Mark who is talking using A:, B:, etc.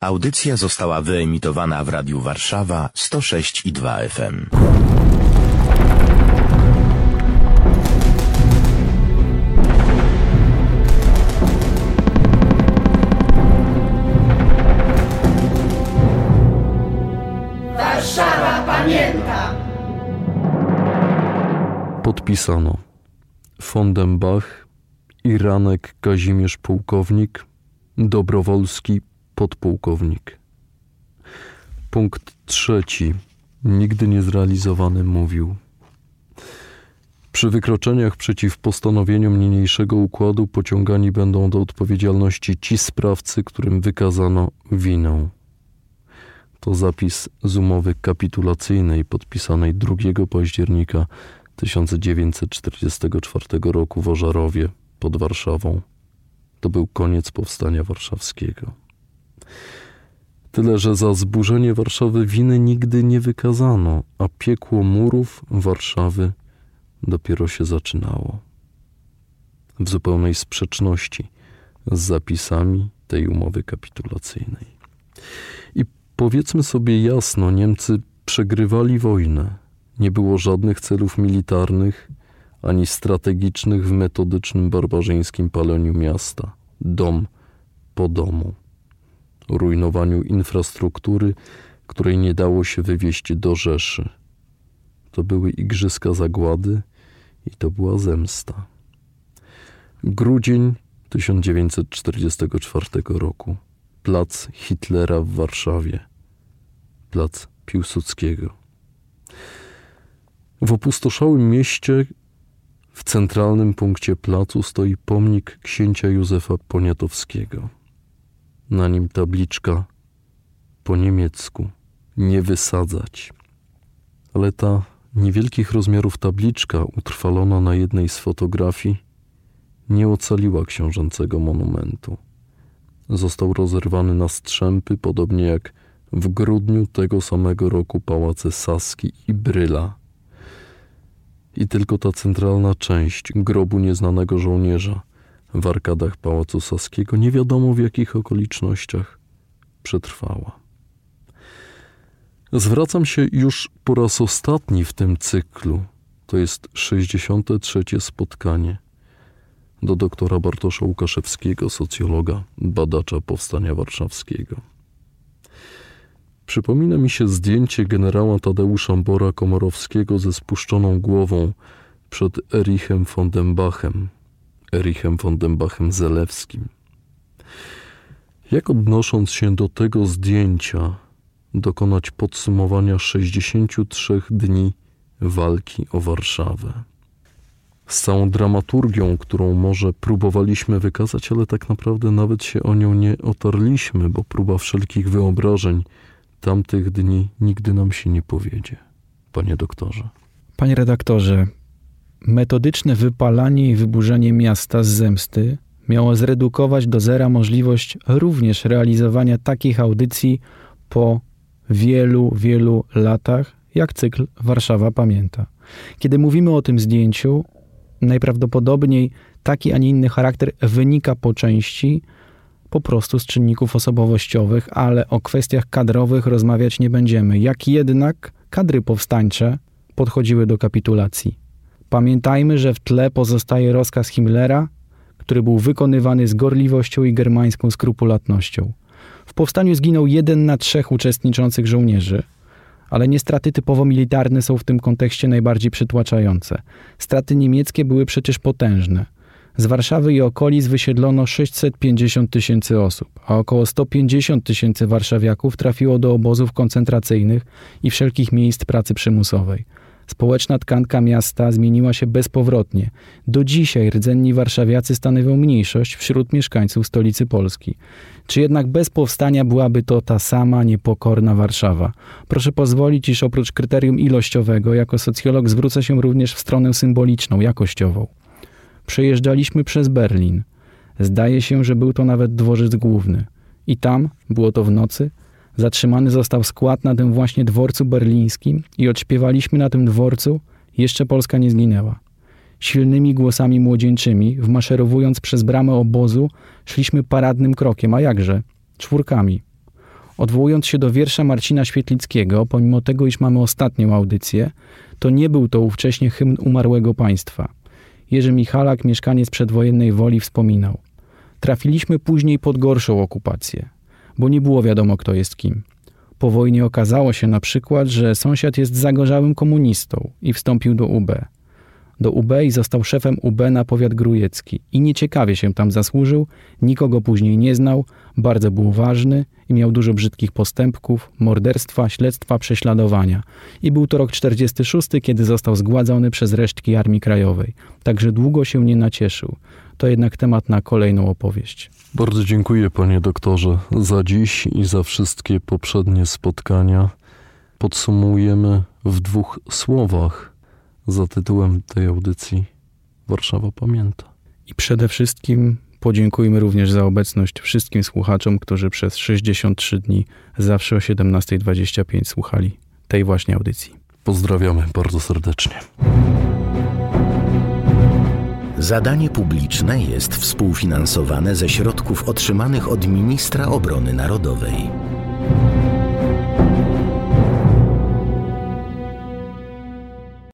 A: Audycja została wyemitowana w Radiu Warszawa 106 i 2 FM.
B: Warszawa pamięta!
C: Podpisano Fondenbach, Iranek Kazimierz Pułkownik, Dobrowolski Podpułkownik. Punkt trzeci. Nigdy niezrealizowany mówił. Przy wykroczeniach przeciw postanowieniom niniejszego układu pociągani będą do odpowiedzialności ci sprawcy, którym wykazano winę. To zapis z umowy kapitulacyjnej podpisanej 2 października 1944 roku w Ożarowie pod Warszawą. To był koniec powstania warszawskiego. Tyle, że za zburzenie Warszawy winy nigdy nie wykazano, a piekło murów Warszawy dopiero się zaczynało. W zupełnej sprzeczności z zapisami tej umowy kapitulacyjnej. I powiedzmy sobie jasno, Niemcy przegrywali wojnę. Nie było żadnych celów militarnych ani strategicznych w metodycznym barbarzyńskim paleniu miasta, dom po domu rujnowaniu infrastruktury, której nie dało się wywieźć do Rzeszy. To były igrzyska zagłady i to była zemsta. Grudzień 1944 roku. Plac Hitlera w Warszawie. Plac Piłsudskiego. W opustoszałym mieście w centralnym punkcie placu stoi pomnik księcia Józefa Poniatowskiego. Na nim tabliczka po niemiecku nie wysadzać. Ale ta niewielkich rozmiarów tabliczka, utrwalona na jednej z fotografii, nie ocaliła książęcego monumentu. Został rozerwany na strzępy, podobnie jak w grudniu tego samego roku pałace Saski i Bryla. I tylko ta centralna część grobu nieznanego żołnierza w arkadach Pałacu Saskiego nie wiadomo w jakich okolicznościach przetrwała. Zwracam się już po raz ostatni w tym cyklu, to jest 63. spotkanie, do doktora Bartosza Łukaszewskiego, socjologa, badacza powstania warszawskiego. Przypomina mi się zdjęcie generała Tadeusza Bora Komorowskiego ze spuszczoną głową przed Erichem von Dembachem, Erichem von Dembachem Zelewskim. Jak odnosząc się do tego zdjęcia, dokonać podsumowania 63 dni walki o Warszawę? Z całą dramaturgią, którą może próbowaliśmy wykazać, ale tak naprawdę nawet się o nią nie otarliśmy, bo próba wszelkich wyobrażeń tamtych dni nigdy nam się nie powiedzie. Panie doktorze.
D: Panie redaktorze, metodyczne wypalanie i wyburzenie miasta z zemsty miało zredukować do zera możliwość również realizowania takich audycji po wielu, wielu latach, jak cykl Warszawa Pamięta. Kiedy mówimy o tym zdjęciu, najprawdopodobniej taki, a nie inny charakter wynika po części po prostu z czynników osobowościowych, ale o kwestiach kadrowych rozmawiać nie będziemy. Jak jednak kadry powstańcze podchodziły do kapitulacji. Pamiętajmy, że w tle pozostaje rozkaz Himmlera, który był wykonywany z gorliwością i germańską skrupulatnością. W powstaniu zginął jeden na trzech uczestniczących żołnierzy, ale nie straty typowo militarne są w tym kontekście najbardziej przytłaczające. Straty niemieckie były przecież potężne. Z Warszawy i okolic wysiedlono 650 tysięcy osób, a około 150 tysięcy warszawiaków trafiło do obozów koncentracyjnych i wszelkich miejsc pracy przymusowej. Społeczna tkanka miasta zmieniła się bezpowrotnie. Do dzisiaj rdzenni warszawiacy stanowią mniejszość wśród mieszkańców stolicy Polski. Czy jednak bez powstania byłaby to ta sama niepokorna Warszawa? Proszę pozwolić, iż oprócz kryterium ilościowego, jako socjolog zwrócę się również w stronę symboliczną, jakościową. Przejeżdżaliśmy przez Berlin. Zdaje się, że był to nawet dworzec główny. I tam, było to w nocy, Zatrzymany został skład na tym właśnie dworcu berlińskim i odśpiewaliśmy na tym dworcu Jeszcze Polska nie zginęła. Silnymi głosami młodzieńczymi, wmaszerowując przez bramę obozu, szliśmy paradnym krokiem, a jakże? Czwórkami. Odwołując się do wiersza Marcina Świetlickiego, pomimo tego, iż mamy ostatnią audycję, to nie był to ówcześnie hymn umarłego państwa. Jerzy Michalak, mieszkaniec przedwojennej Woli, wspominał: Trafiliśmy później pod gorszą okupację, bo nie było wiadomo, kto jest kim. Po wojnie okazało się na przykład, że sąsiad jest zagorzałym komunistą i wstąpił do UB. Do UB i został szefem UB na powiat grujecki i nieciekawie się tam zasłużył, nikogo później nie znał, bardzo był ważny i miał dużo brzydkich postępków, morderstwa, śledztwa, prześladowania. I był to rok 46, kiedy został zgładzony przez resztki Armii Krajowej. Także długo się nie nacieszył. To jednak temat na kolejną opowieść.
C: Bardzo dziękuję, panie doktorze, za dziś i za wszystkie poprzednie spotkania. Podsumujemy w dwóch słowach za tytułem tej audycji Warszawa Pamięta.
D: I przede wszystkim podziękujmy również za obecność wszystkim słuchaczom, którzy przez 63 dni zawsze o 17.25 słuchali tej właśnie audycji.
C: Pozdrawiamy bardzo serdecznie.
A: Zadanie publiczne jest współfinansowane ze środków otrzymanych od Ministra Obrony Narodowej.